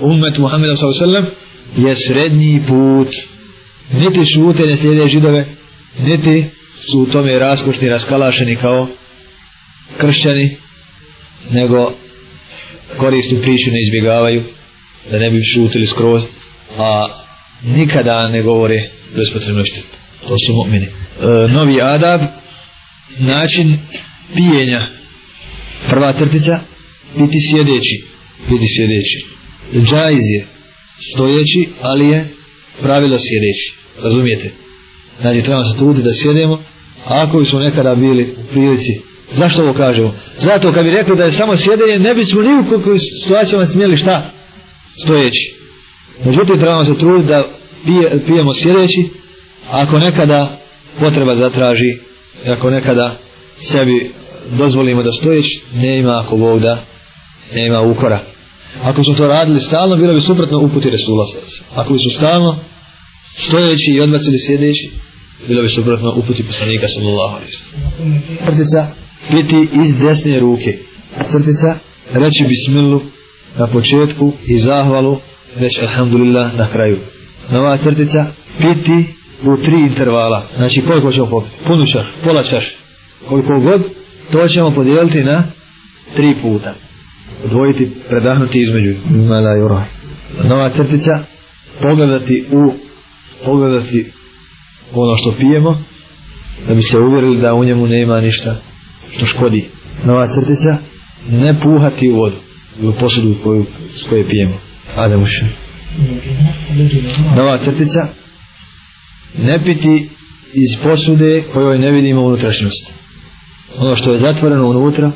umet Muhammeda s.a.v. je srednji put. Niti šute ne slijede židove, niti su u tome raskušni, raskalašeni kao kršćani, nego koristu priču ne izbjegavaju, da ne bi šutili skroz, a nikada ne govore bez potrebno štetu. To su mu'mini. E, novi adab, način pijenja. Prva crtica, biti sjedeći. Biti sjedeći džajz je stojeći, ali je pravilo sjedeći. Razumijete? Znači, trebamo se truditi da sjedemo. A ako bismo nekada bili u prilici, zašto ovo kažemo? Zato kad bi rekli da je samo sjedenje, ne bismo ni u kojoj situacijama smijeli šta? Stojeći. Međutim, trebamo se truditi da pije, pijemo sjedeći, ako nekada potreba zatraži, ako nekada sebi dozvolimo da stojeći, ne ima ako Bog da, ne ima ukora. Ako su to radili stalno, bilo bi suprotno uputi Resula srca. Ako su stalno, stojeći i odbacili sjedeći, bilo bi suprotno uputi poslanika sallallahu alaihi sallam. Crtica, biti iz desne ruke. Crtica, reći bismillu na početku i zahvalu, reći alhamdulillah na kraju. Nova crtica, piti u tri intervala. Znači, koliko ćemo popiti? Punu čaš, pola čaš. Koliko god, to ćemo podijeliti na tri puta odvojiti, predahnuti između mala i uraj. Nova crtica, pogledati u pogledati ono što pijemo, da bi se uvjerili da u njemu nema ništa što škodi. Nova crtica, ne puhati u vodu, u posudu koju, s koje pijemo. Ade muša. Nova crtica, ne piti iz posude kojoj ne vidimo unutrašnjost. Ono što je zatvoreno unutra,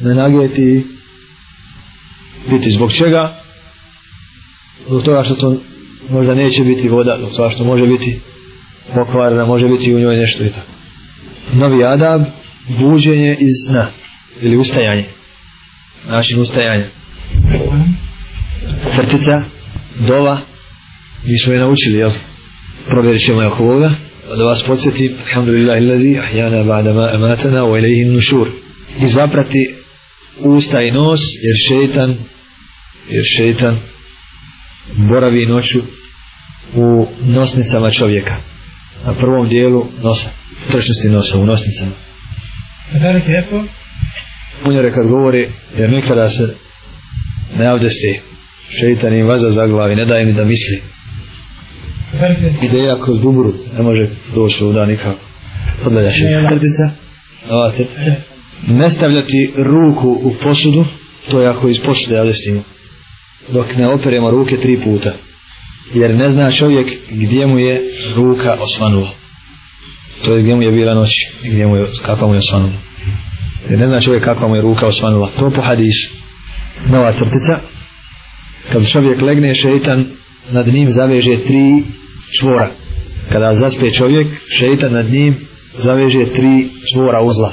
ne nagijeti biti zbog čega zbog toga što to možda neće biti voda zbog toga što može biti pokvarna može biti u njoj nešto i tako novi adab buđenje iz sna ili ustajanje način ustajanja srtica dova mi smo je naučili jel provjerit ćemo jako ovoga da vas podsjeti alhamdulillah ilazi ahjana ba'dama amatana wa ilaihin nušur i zaprati usta i nos jer šeitan jer šeitan boravi noću u nosnicama čovjeka na prvom dijelu nosa tršnosti nosa u nosnicama punjere kad govori jer nikada se ne avdesti šeitan im vaza za glavi ne daje mi da misli ideja kroz duburu ne može doći u dan nikako podlega šeitan Ova trpica ne stavljati ruku u posudu, to je ako iz posude alestimo, dok ne operemo ruke tri puta. Jer ne zna čovjek gdje mu je ruka osvanula. To je gdje mu je bila noć, gdje mu je, kakva mu je osvanula. Jer ne zna čovjek kakva mu je ruka osvanula. To po hadisu. Nova crtica. Kad čovjek legne šeitan, nad njim zaveže tri čvora. Kada zaspe čovjek, šeitan nad njim zaveže tri čvora uzla.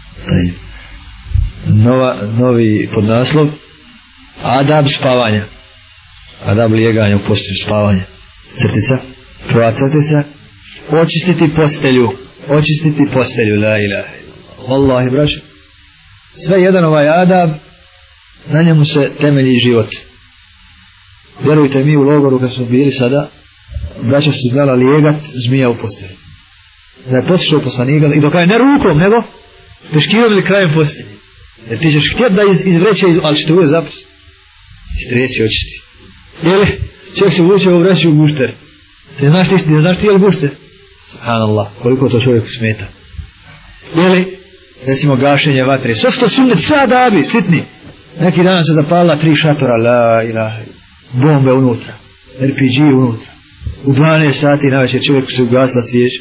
taj nova, novi podnaslov Adab spavanja Adab lijeganja u postelju spavanja crtica, prva crtica očistiti postelju očistiti postelju la ilaha Allah braću sve jedan ovaj Adab na njemu se temelji život vjerujte mi u logoru kad smo bili sada braća su znala lijegat zmija u postelju da je poslušao poslanika i dokaj ne rukom nego peškirom ili krajem posljednjim. Jer ti ćeš htjeti da iz, izvreće, iz, ali će te uvijek zapisati. Ište reći očisti. Jel, čovjek se uvuče u vreći u gušter. Te znaš ti, ne znaš ti je li gušter? Subhanallah, koliko to čovjek smeta. Jel, recimo gašenje vatre. Sve što su ne sad abi, sitni. Neki dan se zapalila tri šatora, la ila, bombe unutra. RPG unutra. U 12 sati na večer čovjek se ugasla svijeća.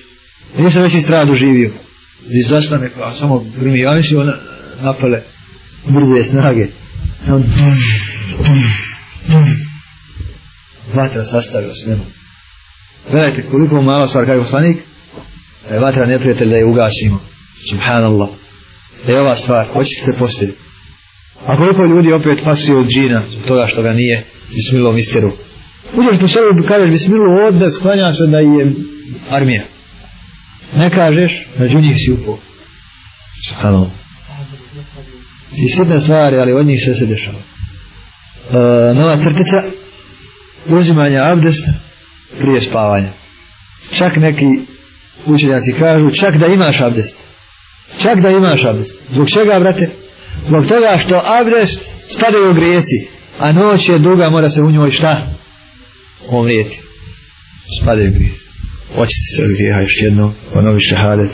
Nije se već iz stradu živio i zastane pa samo grmi javiši ona napale brze snage i on vatra sastavio s nema gledajte koliko malo stvar kaj poslanik da je vatra neprijatelj da je ugasimo subhanallah da je ova stvar hoćete se postiti a koliko ljudi opet pasuje od džina toga što ga nije bismilo misteru uđeš po sebi kažeš bismilo odne sklanjaš da je armija ne kažeš, među znači, njih si upao. Subhano. I sitne stvari, ali od njih sve se dešava. E, nova crtica, uzimanja abdesta prije spavanja. Čak neki učenjaci kažu, čak da imaš abdest. Čak da imaš abdest. Zbog čega, brate? Zbog toga što abdest spada u grijesi, a noć je duga, mora se u njoj šta? Omrijeti. Spada u grijesi očisti se od grijeha još jedno, ponovi šahadet.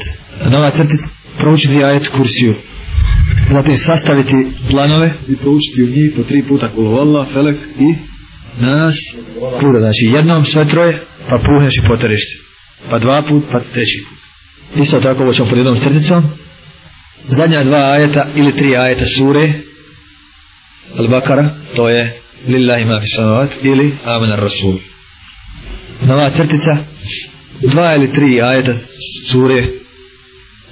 Nova crti, prouči dvije ajet kursiju. Zatim sastaviti planove i proučiti u njih po tri puta kulu Allah, Felek i nas. Kuda, znači jednom sve troje, pa puhneš i potereš se. Pa dva put, pa treći put. Isto tako ovo ćemo pod jednom crticom. Zadnja dva ajeta ili tri ajeta sure, Al-Bakara, to je Lillahi ma fi samavat ili Amen ar-Rasul. Nova crtica, dva ili tri ajeta sure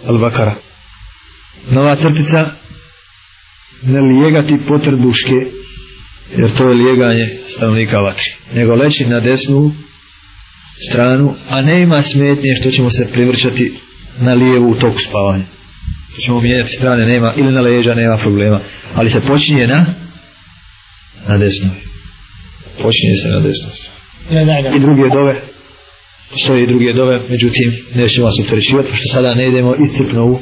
Al-Bakara. Nova crtica ne lijegati potrbuške, jer to je lijeganje stanovnika vatri. Nego leći na desnu stranu, a ne ima smetnje što ćemo se privrčati na lijevu u toku spavanja. Što ćemo mijenjati strane, nema, ili na leđa, nema problema. Ali se počinje na, na desnoj. Počinje se na desnoj strani. I drugi je dove postoje i druge dove, međutim, nećemo vas utvrćivati, pošto sada ne idemo iscrpno u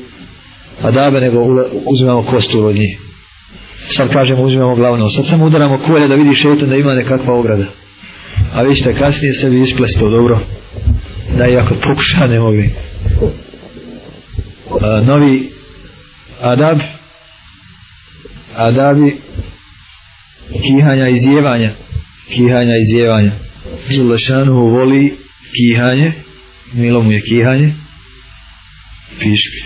adabe, nego uzimamo kostu od njih. Sad kažemo, uzimamo glavno, sad samo udaramo kolje da vidi šetan da ima nekakva ograda. A vi ćete kasnije sebi isplesti dobro, da i ako pokuša ne mogli. A, novi adab, adabi kihanja i zjevanja, kihanja i zjevanja. Zulašanu voli kihanje, milo mu je kihanje, piški.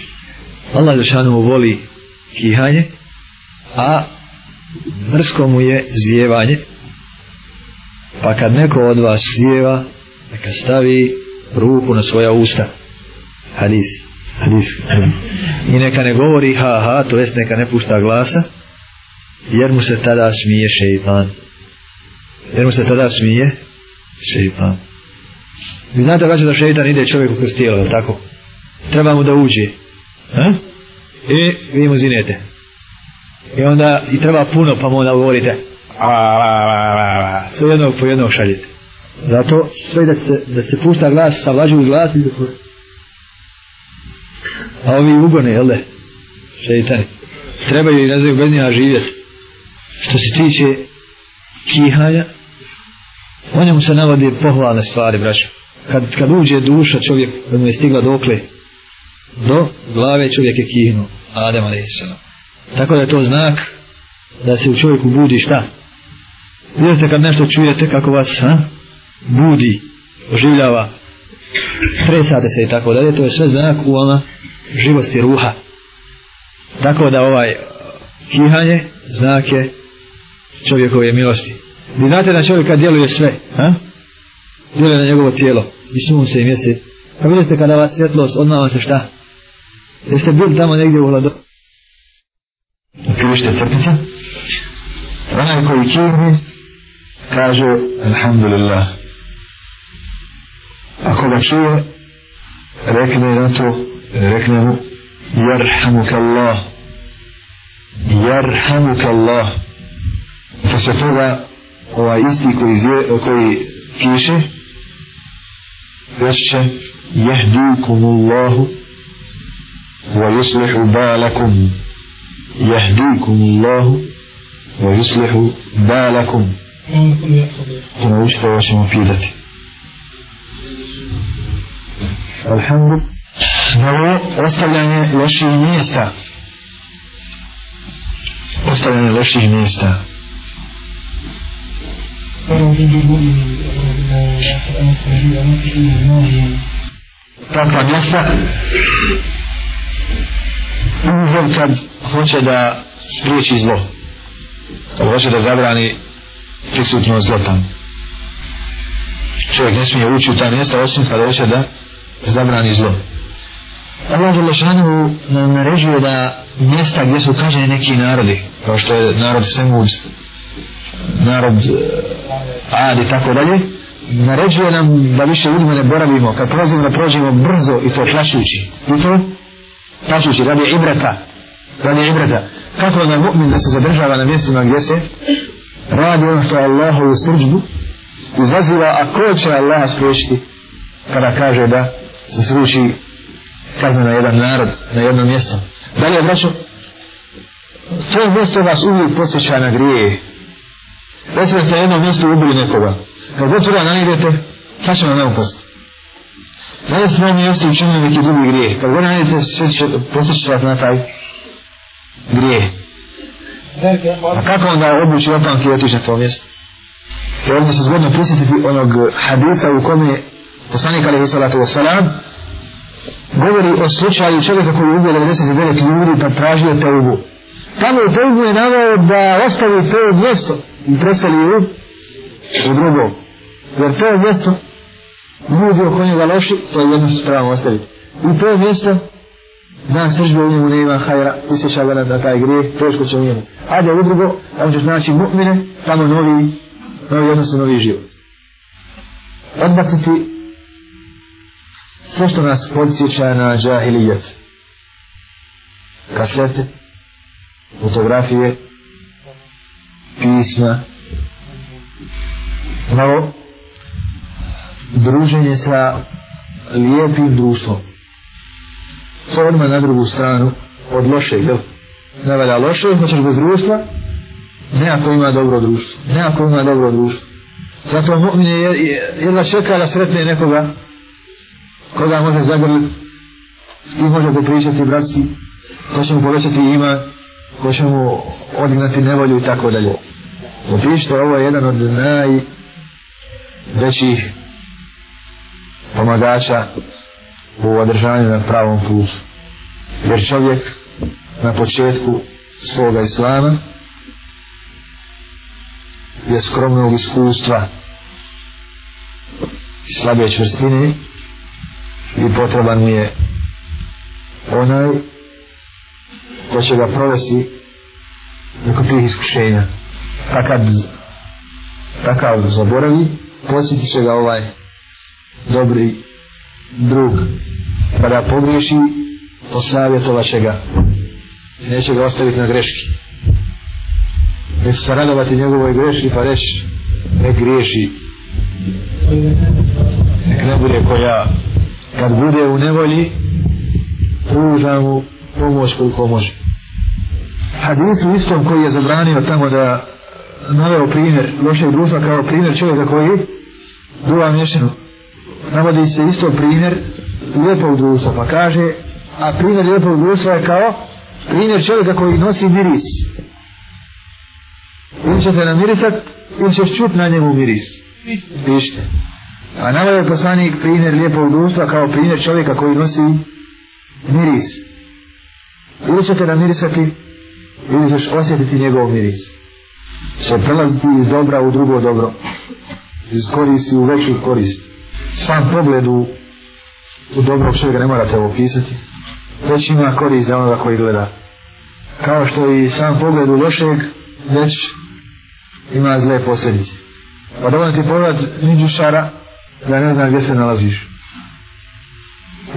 Allah Žešanu mu voli kihanje, a mrsko mu je zjevanje. Pa kad neko od vas zjeva, neka stavi ruku na svoja usta. Hadis. Hadis. I neka ne govori ha ha, to jest neka ne pušta glasa, jer mu se tada smije šeitan. Jer mu se tada smije šeitan. Vi znate vađa da šeitan ide čovjeku kroz tijelo, je tako? Treba mu da uđe. Ha? I vi mu zinete. I onda i treba puno pa mu onda govorite. A, a, a, a, a. Sve jednog po jednog šaljite. Zato sve da se, da se pušta glas, savlađuju glas i tako. A ovi ugone, jel da? Šeitani. Trebaju i razvijek bez njega živjeti. Što se tiče kihanja, o njemu se navodi pohvalne stvari, braćo kad, kad uđe duša čovjek, kad mu je stigla dokle, do glave čovjek je kihnu, Adem Aleyhisselam. Tako da je to znak da se u čovjeku budi šta? Vidite kad nešto čujete kako vas ha? budi, oživljava, spresate se i tako dalje, to je sve znak u ona živosti ruha. Tako da ovaj kihanje znak je čovjekove milosti. Vi znate da čovjeka djeluje sve, ha? djeluje na njegovo tijelo i se i mjese. A vidite kada vas svjetlost odnava se šta? Jeste bili tamo negdje u hladu? Krište crtica? Onaj koji kirni kaže Alhamdulillah. Ako ga čuje, rekne na to, rekne mu Jarhamuk Allah. Jarhamukallah. Posle toga ovaj isti koji, zje, koji piše verse يهديكم الله ويصلح بالكم يهديكم الله ويصلح بالكم تنوش فواش مفيدتي الحمد Prvo, ostavljanje loših mjesta. Ostavljanje loših mjesta. takva mjesta uzem kad hoće da spriječi zlo kad hoće da zabrani prisutno zlo tamo čovjek ne smije ući u ta mjesta osim kada hoće da zabrani zlo Allah je lešanu nam naređuje da mjesta gdje su kaženi neki narodi kao što je narod Semud narod eh, Ad i tako dalje naređuje nam da više ljudima ne boravimo, kad prolazimo da prođemo brzo i to plašući. I to? Plašući, radi ibrata. Radi ibrata. Kako onda mu'min da se zadržava na mjestima gdje se radi ono što je Allahovu srđbu i zaziva, a ko će Allah spriječiti kada kaže da se sruči kazne na jedan narod, na jedno mjesto. Da li je braćo? To mjesto vas uvijek posjeća na grije. Recimo ste na jednom mjestu ubili nekoga kad god Kur'an najdete, šta ćemo na upast? Da li smo mi jeste učinili neki drugi grijeh? Kad god najdete, posjeći se na taj grijeh. A kako onda obući opank i otiš na to mjesto? I ovdje se zgodno prisjetiti onog hadisa u kome poslanik alaihi salatu wasalam govori o slučaju čovjeka koji je ubio 99 ljudi pa tražio teubu. Tamo u teubu je navao da ostavi to mjesto i preseli u, u drugom. Jer to je mjesto, ljudi oko njega loši, to je jedno što trebamo ostaviti. I to je mjesto, na sržbe u njemu nema hajra, usjeća ga na taj grije, teško će u njemu. Ajde u drugo, tamo ćeš naći mu'mine, tamo novi, novi odnos novi život. Odbaciti sve što nas podsjeća na džahilijet. Kasete, fotografije, pisma, malo, no druženje sa lijepim društvom. To odmah na drugu stranu od lošeg, jel? Ne valja loše, hoćeš bez društva? Ne ako ima dobro društvo. Ne ako ima dobro društvo. Zato mu'min je jedna čeka da sretne nekoga koga može zagrliti, s kim može popričati bratski, ko će mu povećati ima, ko će mu odignati nevolju i tako dalje. Popišite, ovo je jedan od naj većih pomagača u održanju na pravom putu. Jer čovjek na početku svoga islama je skromnog iskustva i slabije čvrstine i potreban je onaj ko će ga provesti neko tih iskušenja. Takav, takav zaboravi, posjeti će ga ovaj dobri drug kada pogriješi posavjetova će ga neće ga ostaviti na greški neće se radovati njegovoj greški pa reći ne griješi nek ne bude koja kad bude u nevolji pruža mu pomoć koliko može hadis u istom koji je zabranio tamo da naveo primjer lošeg društva kao primjer čovjeka koji duva mješinu navodi se isto primjer lijepog društva, pa kaže, a primjer lijepog društva je kao primjer čovjeka koji nosi miris. Ili ćete namirisat, ili ćeš čut na njemu miris. Pišite. A navodi poslanik primjer lijepog društva kao primjer čovjeka koji nosi miris. Ili ćete namirisati, ili ćeš osjetiti njegov miris. Če prelaziti iz dobra u drugo dobro. Iz koristi u veću korist sam pogled u, u dobrog čovjeka ne morate ovo pisati već ima korist za onoga koji gleda kao što i sam pogled u lošeg već ima zle posljedice pa dovoljno ti pogled niđu šara da ne znaš gdje se nalaziš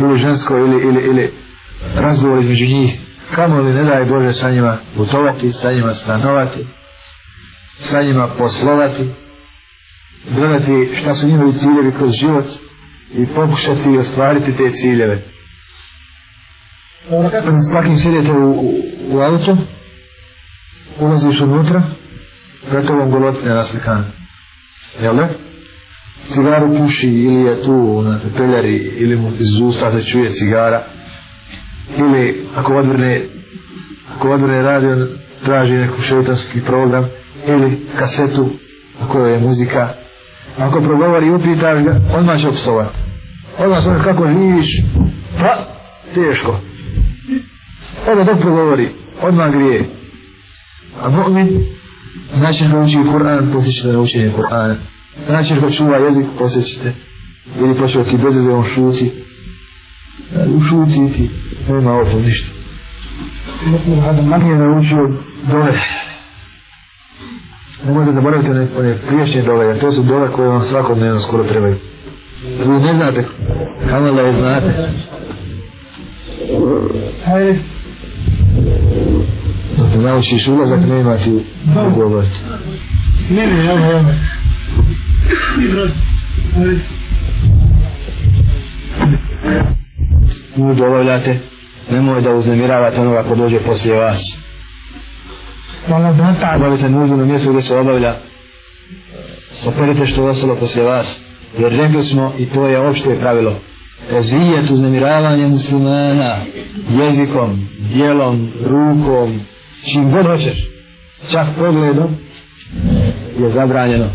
ili žensko ili, ili, ili razgovor između njih kamo li ne daj Bože sa njima putovati, sa njima stanovati sa njima poslovati gledati šta su njihovi ciljevi kroz život i pokušati ostvariti te ciljeve. Dobro, kako? Svakim sjedete u, u, u auto, ulaziš unutra, gotovo on golotinja naslikan. Jel ne? Cigaru puši ili je tu na ono, peljari ili mu iz usta se čuje cigara. Ili ako odvrne, ako odvrne radio, traži neku šetanski program. Ili kasetu na kojoj je muzika. Ako progovori i upitaš ga, odmah će opsovat. Odmah sam kako živiš, pa, teško. Odmah dok progovori, odmah grije. A mu'min, znači ga uči Kur'an, poslije ćete na učenje Kur'ana. Znači ga čuva jezik, poslije ćete. Ili počeo ti bez on šuti. E, Ušuti ti, nema ovo ništa. Mu'min, kada manje naučio, dole ne možete zaboraviti one, one priješnje dole, jer to su dole koje vam svakodnevno skoro trebaju. Vi ne znate, kamo da je znate. Hajde. Dok ne naučiš ulazak, ne ima ti drugu oblast. Ne, ne, ne, ne, ne. Mi brod, hajde. Uvijek dobavljate, nemoj da uznemiravate onoga ko dođe poslije vas. Hajde obavite nuždu na mjestu gdje se obavlja operite što je ostalo poslije vas jer rekli smo i to je opšte pravilo ezijet uznemiravanje muslimana jezikom, dijelom, rukom čim god hoćeš čak pogledom je zabranjeno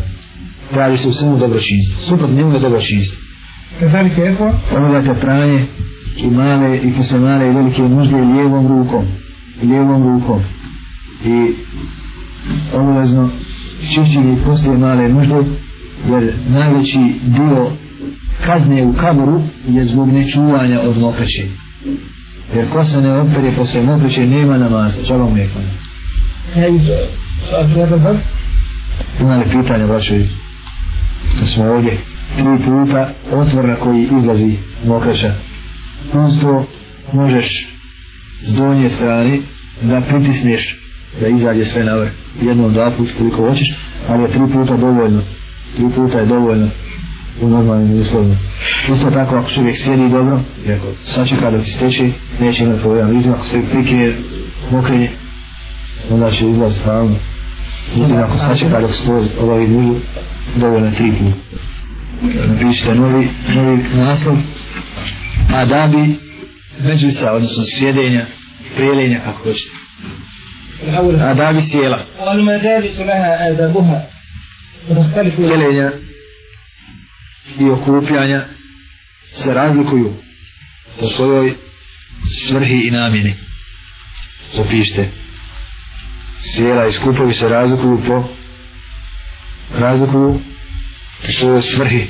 traži se u svemu dobročinstvo suprot njemu je dobročinstvo Ovdje pranje i male i kusemale i velike nužde lijevom rukom. Lijevom rukom i obavezno češće i poslije male nužde jer najveći dio kazne u kaboru je zbog nečuvanja od mokreće jer ko se ne opere poslije mokreće nema namaza čalom je kona ima li pitanje braćovi da smo ovdje tri puta otvor na koji izlazi mokreća pusto možeš s donje strane da pritisneš da izađe sve na vrh jednom, dva put, koliko hoćeš ali je tri puta dovoljno tri puta je dovoljno u normalnim uslovima isto tako ako čovjek sjedi dobro i ako sačeka dok isteče neće imati problem izme ako se prikine mokrenje onda će izlaz stalno izme ako sačeka dok se obavi dužu dovoljno je tri puta napišite novi, novi naslov a da bi međusa odnosno sjedenja prijeljenja kako hoćete آداب السيلة والمدارس لها آدابها تختلف سيلين يقوف يعني سراز الكيو تصوي سمره إنامني وبيشته سيلة يسكوبة بسراز الكيو بو راز الكيو تصوي سمره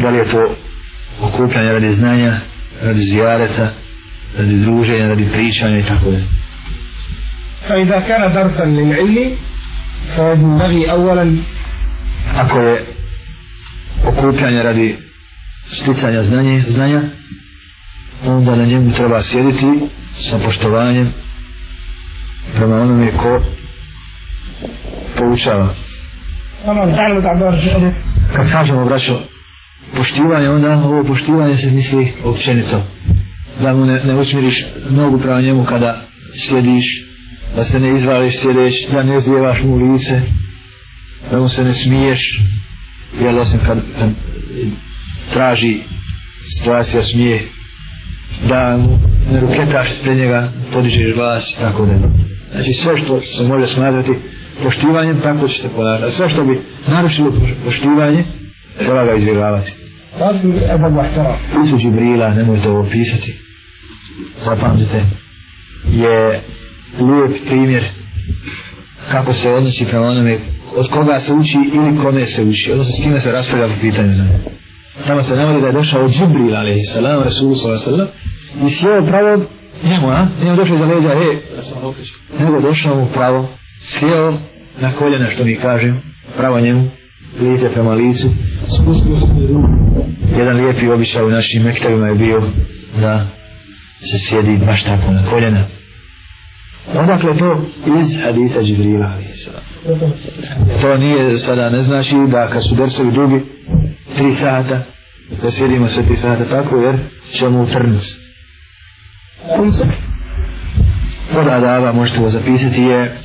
بل يتو وقوف يعني لذي زنانيا لذي زيارة لذي دروجة لذي بريشة يعني تقوي يعني فإذا كان درسا للعلم فينبغي أولا أقول أقول كان يردي سلطان يزنانيه زنانيا onda na njemu treba sjediti sa poštovanjem prema onome ko poučava. Ono Kad kažemo, braćo, poštivanje, onda ovo poštivanje se misli općenito. Da mu ne, ne usmiriš nogu prema njemu kada sjediš da se ne izvališ sjedeć, da ne zjevaš mu lice, da mu se ne smiješ, jer osim kad, kad traži situacija smije, da mu ne ruketaš pred njega, podižeš glas i tako da. Znači sve što se može smatrati poštivanjem, tako ćete ponašati. Sve što bi narušilo poštivanje, treba ga izvjegavati. Isu Džibrila, ne možete ovo pisati, zapamtite, je lijep primjer kako se odnosi prema onome od koga se uči ili kome se uči odnosno s kime se raspravlja po pitanju znači. tamo se navodi da je došao od Džibril ali i salam Rasulu sallam sallam i sjeo pravo njemu a njemu došao za leđa e, nego došao mu pravo sjeo na koljena što mi kažem pravo njemu lice prema licu spustio se jedan lijepi običaj u našim mektarima je bio da se sjedi baš tako na koljena Odakle to? Iz hadisa Džibrila. To nije sada, ne znači da kad su drsovi dugi, tri sata, da sjedimo sve tri sata tako, jer ćemo utrnuti. Koda dava, možete ovo zapisati, je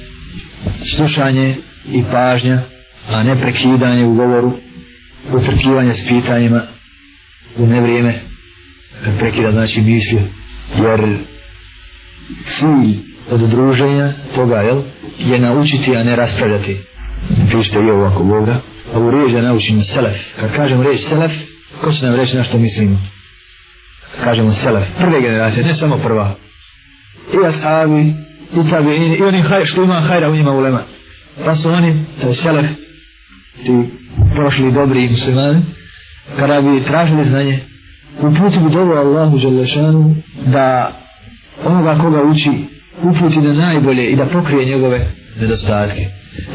slušanje i pažnja, a ne prekidanje u govoru, utrkivanje s pitanjima u nevrijeme, kad prekida znači misli, jer cilj od druženja toga, jel, je naučiti, a ne raspravljati. Pišite i ovo ako Boga. Ovo riječ da naučimo selef. Kad kažem riječ selef, ko će nam reći na što mislimo? Kažemo selef. Prve generacije, ne samo prva. I ashabi, i tabi, i, i oni haj, što ima hajra u njima ulema. Pa su oni, taj selef, ti prošli dobri muslimani, kada bi tražili znanje, uputili dobro Allahu Đalešanu da onoga koga uči uputi na najbolje i da pokrije njegove nedostatke.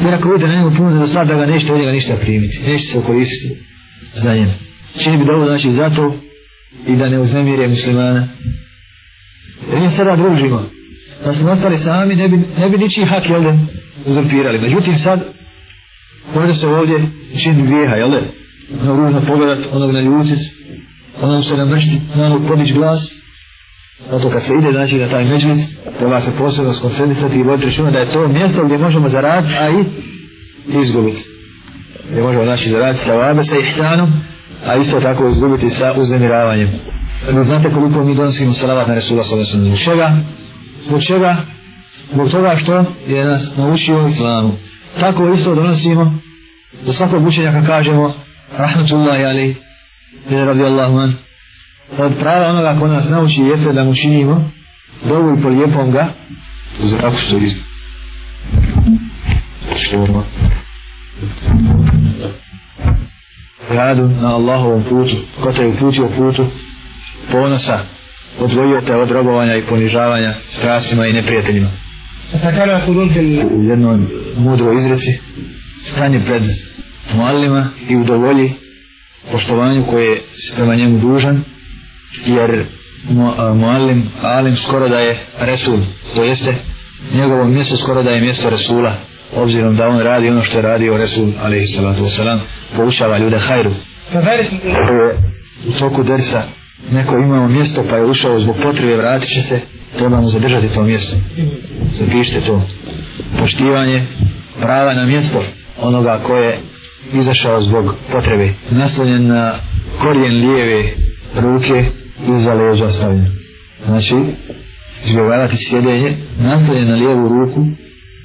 Jer ako bude na njemu puno nedostatak, da ga nešto od njega ništa primiti, nešto se okoristiti za njem. Čini bi dovoljno znači za to i da ne uznemire muslimana. Jer mi sada družimo. Da smo ostali sami, ne bi, ne bi ničiji hak, jel uzurpirali. Međutim, sad, možda se ovdje čini grijeha, jel da? Ono ružno pogledat, onog ono na ljusic, onom se namršti, na onog podić glas, Zato kad se ide znači, na taj međlic, treba se posebno skoncentrisati i voditi računa da je to mjesto gdje možemo zaraditi, a i izgubiti. Gdje možemo znači, zaraditi sa vada, sa ihsanom, a isto tako izgubiti sa uznemiravanjem. Vi znate koliko mi donosimo salavat na Resula sa Vesom. Zbog čega? Zbog čega? Zbog toga što je nas naučio islamu. Tako isto donosimo za svakog učenja kad kažemo Rahmatullahi Ali, Ali Rabi Allahu Anu od prava onoga ko nas nauči jeste da mu činimo dobu i polijepom ga uz rako što iz... Šurma. Ono? Radu na Allahovom putu, ko te uputio putu ponosa, odvojio te od robovanja i ponižavanja strastima i neprijateljima. U jednoj mudroj izreci stanje pred malima i udovolji poštovanju koje je prema njemu dužan jer Muallim Alim skoro da je Resul, to jeste njegovo mjesto skoro da je mjesto Resula, obzirom da on radi ono što je radio Resul, ali i salatu wasalam, poučava ljude hajru. Ako pa je u toku dersa neko imao mjesto pa je ušao zbog potrebe, vratit će se, treba mu zadržati to mjesto. Zapište to. Poštivanje prava na mjesto onoga koje je izašao zbog potrebe. Naslonjen na korijen lijeve ruke, iza leđa stavljen. Znači, izgovarat i sjedenje, nastavljen na lijevu ruku,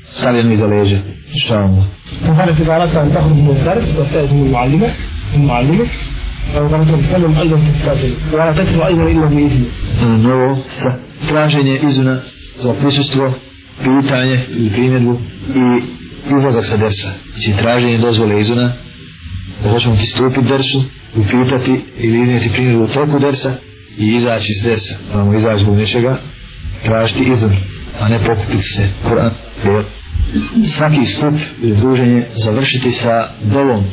stavljen iza leđa. Šta vam da? Muhara ti gara sam tako mu zaris, da se je mu malime, mu malime, da vam tam stavljam ajde se stavljen. Gara te se ajde ilo mi izme. Na novo, sa traženje izuna za prisustvo, pitanje i primjedbu i izlazak sa dersa. Znači, traženje dozvole izuna, da hoćemo pristupiti dersu, upitati ili iznijeti primjer u toku dersa, i izaći iz desa, moramo izaći zbog nečega, tražiti izvr, a ne pokupiti se. Koran, jer svaki skup ili druženje završiti sa dovom,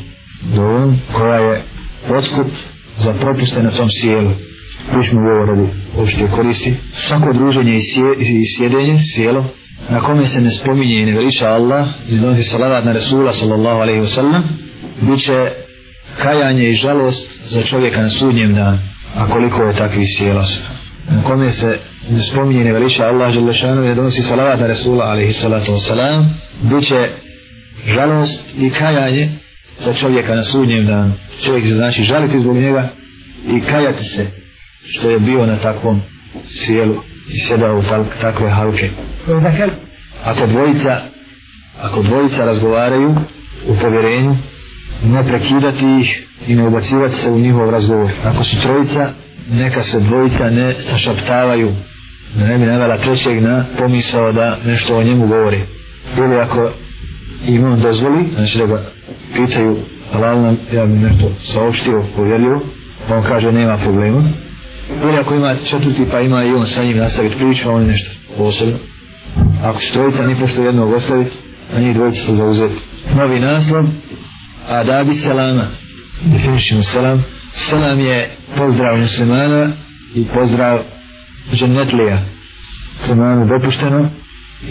dovom koja je odskup za propuste na tom sjelu. Mi smo u ovom radu uopšte koristi. Svako druženje i, sje, i sjedenje, sjelo, na kome se ne spominje i ne veliča Allah, ne donosi salavat na Resula, sallallahu alaihi wa sallam, bit će kajanje i žalost za čovjeka na sudnjem danu a koliko je takvih sjela su. U kome se spominje ne veliča Allah Đelešanu i donosi salavat na Resula alaihi salatu wasalam, bit će žalost i kajanje za čovjeka na sudnjem danu. Čovjek se znači žaliti zbog njega i kajati se što je bio na takvom sjelu i sjedao u tal, takve halke. Ako dakle, dvojica, ako dvojica razgovaraju u povjerenju, ne prekidati ih i ne ubacivati se u njihov razgovor. Ako su trojica, neka se dvojica ne sašaptavaju, da ne bi navjela trećeg na pomisao da nešto o njemu govori. Ili ako im on dozvoli, znači da ga pitaju, ali nam ja bi nešto saopštio, povjerljivo, pa on kaže nema problema. Ili ako ima četvrti pa ima i on sa njim nastaviti priču, on je nešto posebno. Ako su trojica, ni pošto jednog ostaviti, a njih dvojica se zauzeti. Novi naslov, adabi selama definišimo selam selam je pozdrav muslimana i pozdrav ženetlija muslimanu dopušteno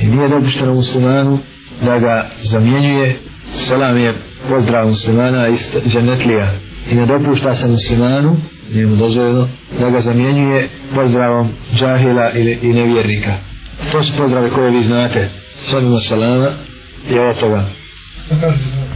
i nije dopušteno muslimanu da ga zamjenjuje selam je pozdrav muslimana i ženetlija i ne dopušta se muslimanu nije mu dozvoljeno da ga zamjenjuje pozdravom džahila ili i nevjernika to su pozdrave koje vi znate sallimu selama i od toga Thank you.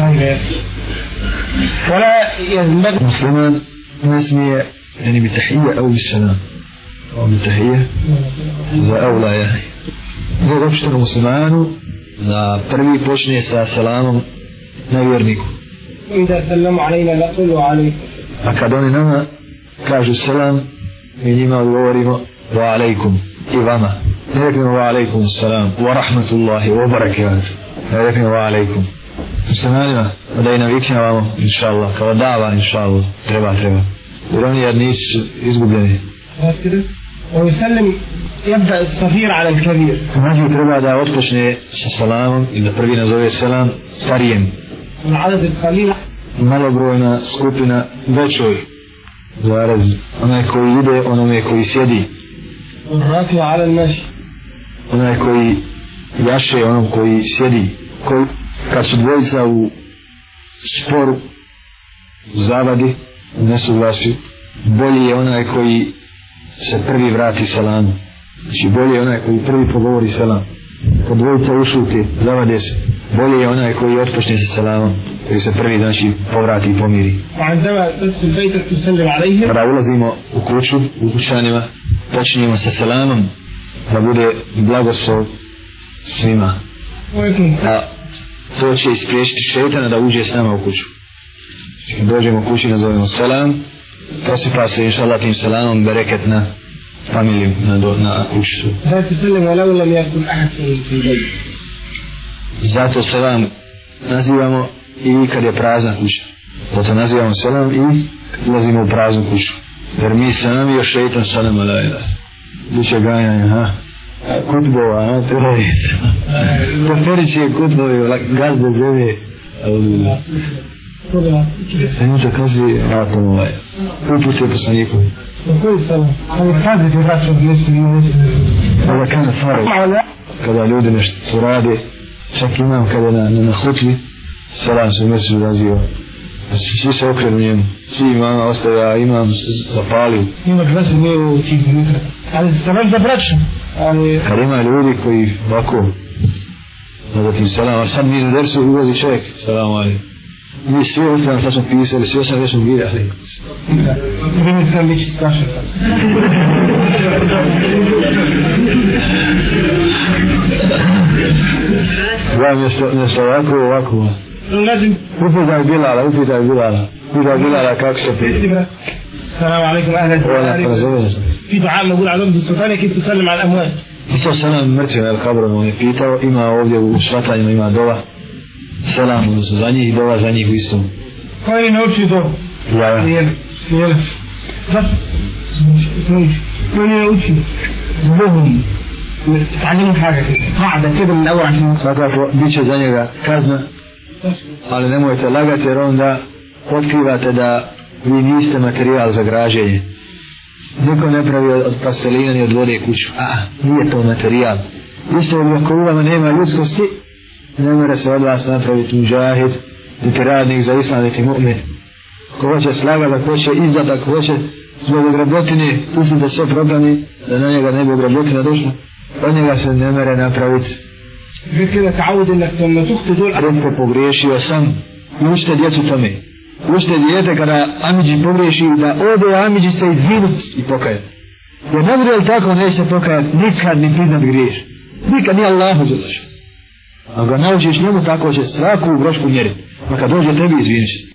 Naime, ولا يزمد مسلما ما اسمي يعني بتحية أو بالسلام أو بتحية إذا أو لا يعني إذا غفشت المسلمان إذا برمي بوشني السلام نويرنيكو وإذا سلم علينا لقل عليكم أكادوني نما كاجو السلام من إما الغوري وعليكم إباما نيكم وعليكم السلام ورحمة الله وبركاته نيكم وعليكم muslimanima da i naviknjavamo inša Allah kao dava inša Allah treba treba jer oni jer nisu izgubljeni ويسلم يبدا الصغير على الكبير ماجي تربا دا اوتكشني سلام ان بربي نزوي سلام ساريم العدد القليل مالو بروينا سكوبينا بيتشوي زارز انا كوي يدي انا كوي سيدي والراكع على المشي انا كوي ياشي انا كوي سيدي كوي kad su dvojica u sporu u zavadi ne su vlasti bolji je onaj koji se prvi vrati selam znači bolji je onaj koji prvi pogovori selam kad dvojica ušuke zavade se bolji je onaj koji otpočne sa selamom koji se prvi znači povrati i pomiri kada ulazimo u kuću u kućanima počinjemo sa selamom da bude blagoslov svima a to će ispriječiti šeitana da uđe s nama u kuću. Dođemo u kući, nazovemo selam, to se prasa inša Allah tim selamom bereket na familiju, na, do, na kuću. Zato selam nazivamo i kad je prazna kuća. Zato nazivamo selam i ulazimo u praznu kuću. Jer mi selam i još šeitan selam alajda. Biće gajanje, ha? kutbova, na terorizma. Preferiće kutbovi, gazde zemlje. Ali da kaže, ja to moje, upućuje to sa njihovi. Kada kada fare, kada ljudi nešto rade, čak imam kada je na, na, na hutbi, salam se mesiru naziva. Znači, svi se okrenu njemu, svi imama ostaje, a imam zapali. Ima glasi nije u tih minutra, ali se vaš za braćom ali... Kad ima ljudi koji ovako na zatim salam, a sam mi u dersu ulazi čovjek. Salam ali. Mi svi uzmano šta smo pisali, svi osam već smo gledali. Da, vi mi treba lići strašno. Gledam, nešto ovako, ovako. Ulazim. Upitaj Bilala, upitaj Bilala. Upitaj Bilala kako se pisali. Vidi, brat. السلام عليكم اهلا وسهلا في دعاء نقول على رمز السلطان كيف تسلم على الاموات؟ Isao se nam mrtio na kabro mu je pitao, ima ovdje u shvatanjima ima dova, selam odnosno za njih i dova za njih u istom. Pa je naučio to. Ja. Jer, jer, zato, to je naučio, Bogom, sa njim hagati, da tebe ne Svakako, bit će za njega kazna, ali nemojte lagati jer onda otkrivate da vi niste materijal za građenje. Niko ne pravi od pastelina ni od vode kuću. A, nije to materijal. Isto je, ako uvama nema ljudskosti, ne mora se od vas napraviti mužahid, niti radnik za islam, niti mu'min. Ko hoće slaga, da hoće izda, da hoće zbog ogrebotine, pustite sve problemi, da na njega ne bi ogrebotina došla, pa od njega se ne mora napraviti. Rekli da ta'udi, da to ne tukte dola. Rekli, pogriješio sam, učite djecu tome. Učite djete kada Amidži pogriješi da ode Amidži se izvinut i pokajat. Jer ne bude li tako neće se pokajat nikad ni priznat griješ. Nikad ni Allahu zadošao. A ga naučiš njemu tako će svaku grošku mjeriti. Pa kad dođe tebi izvinut će se.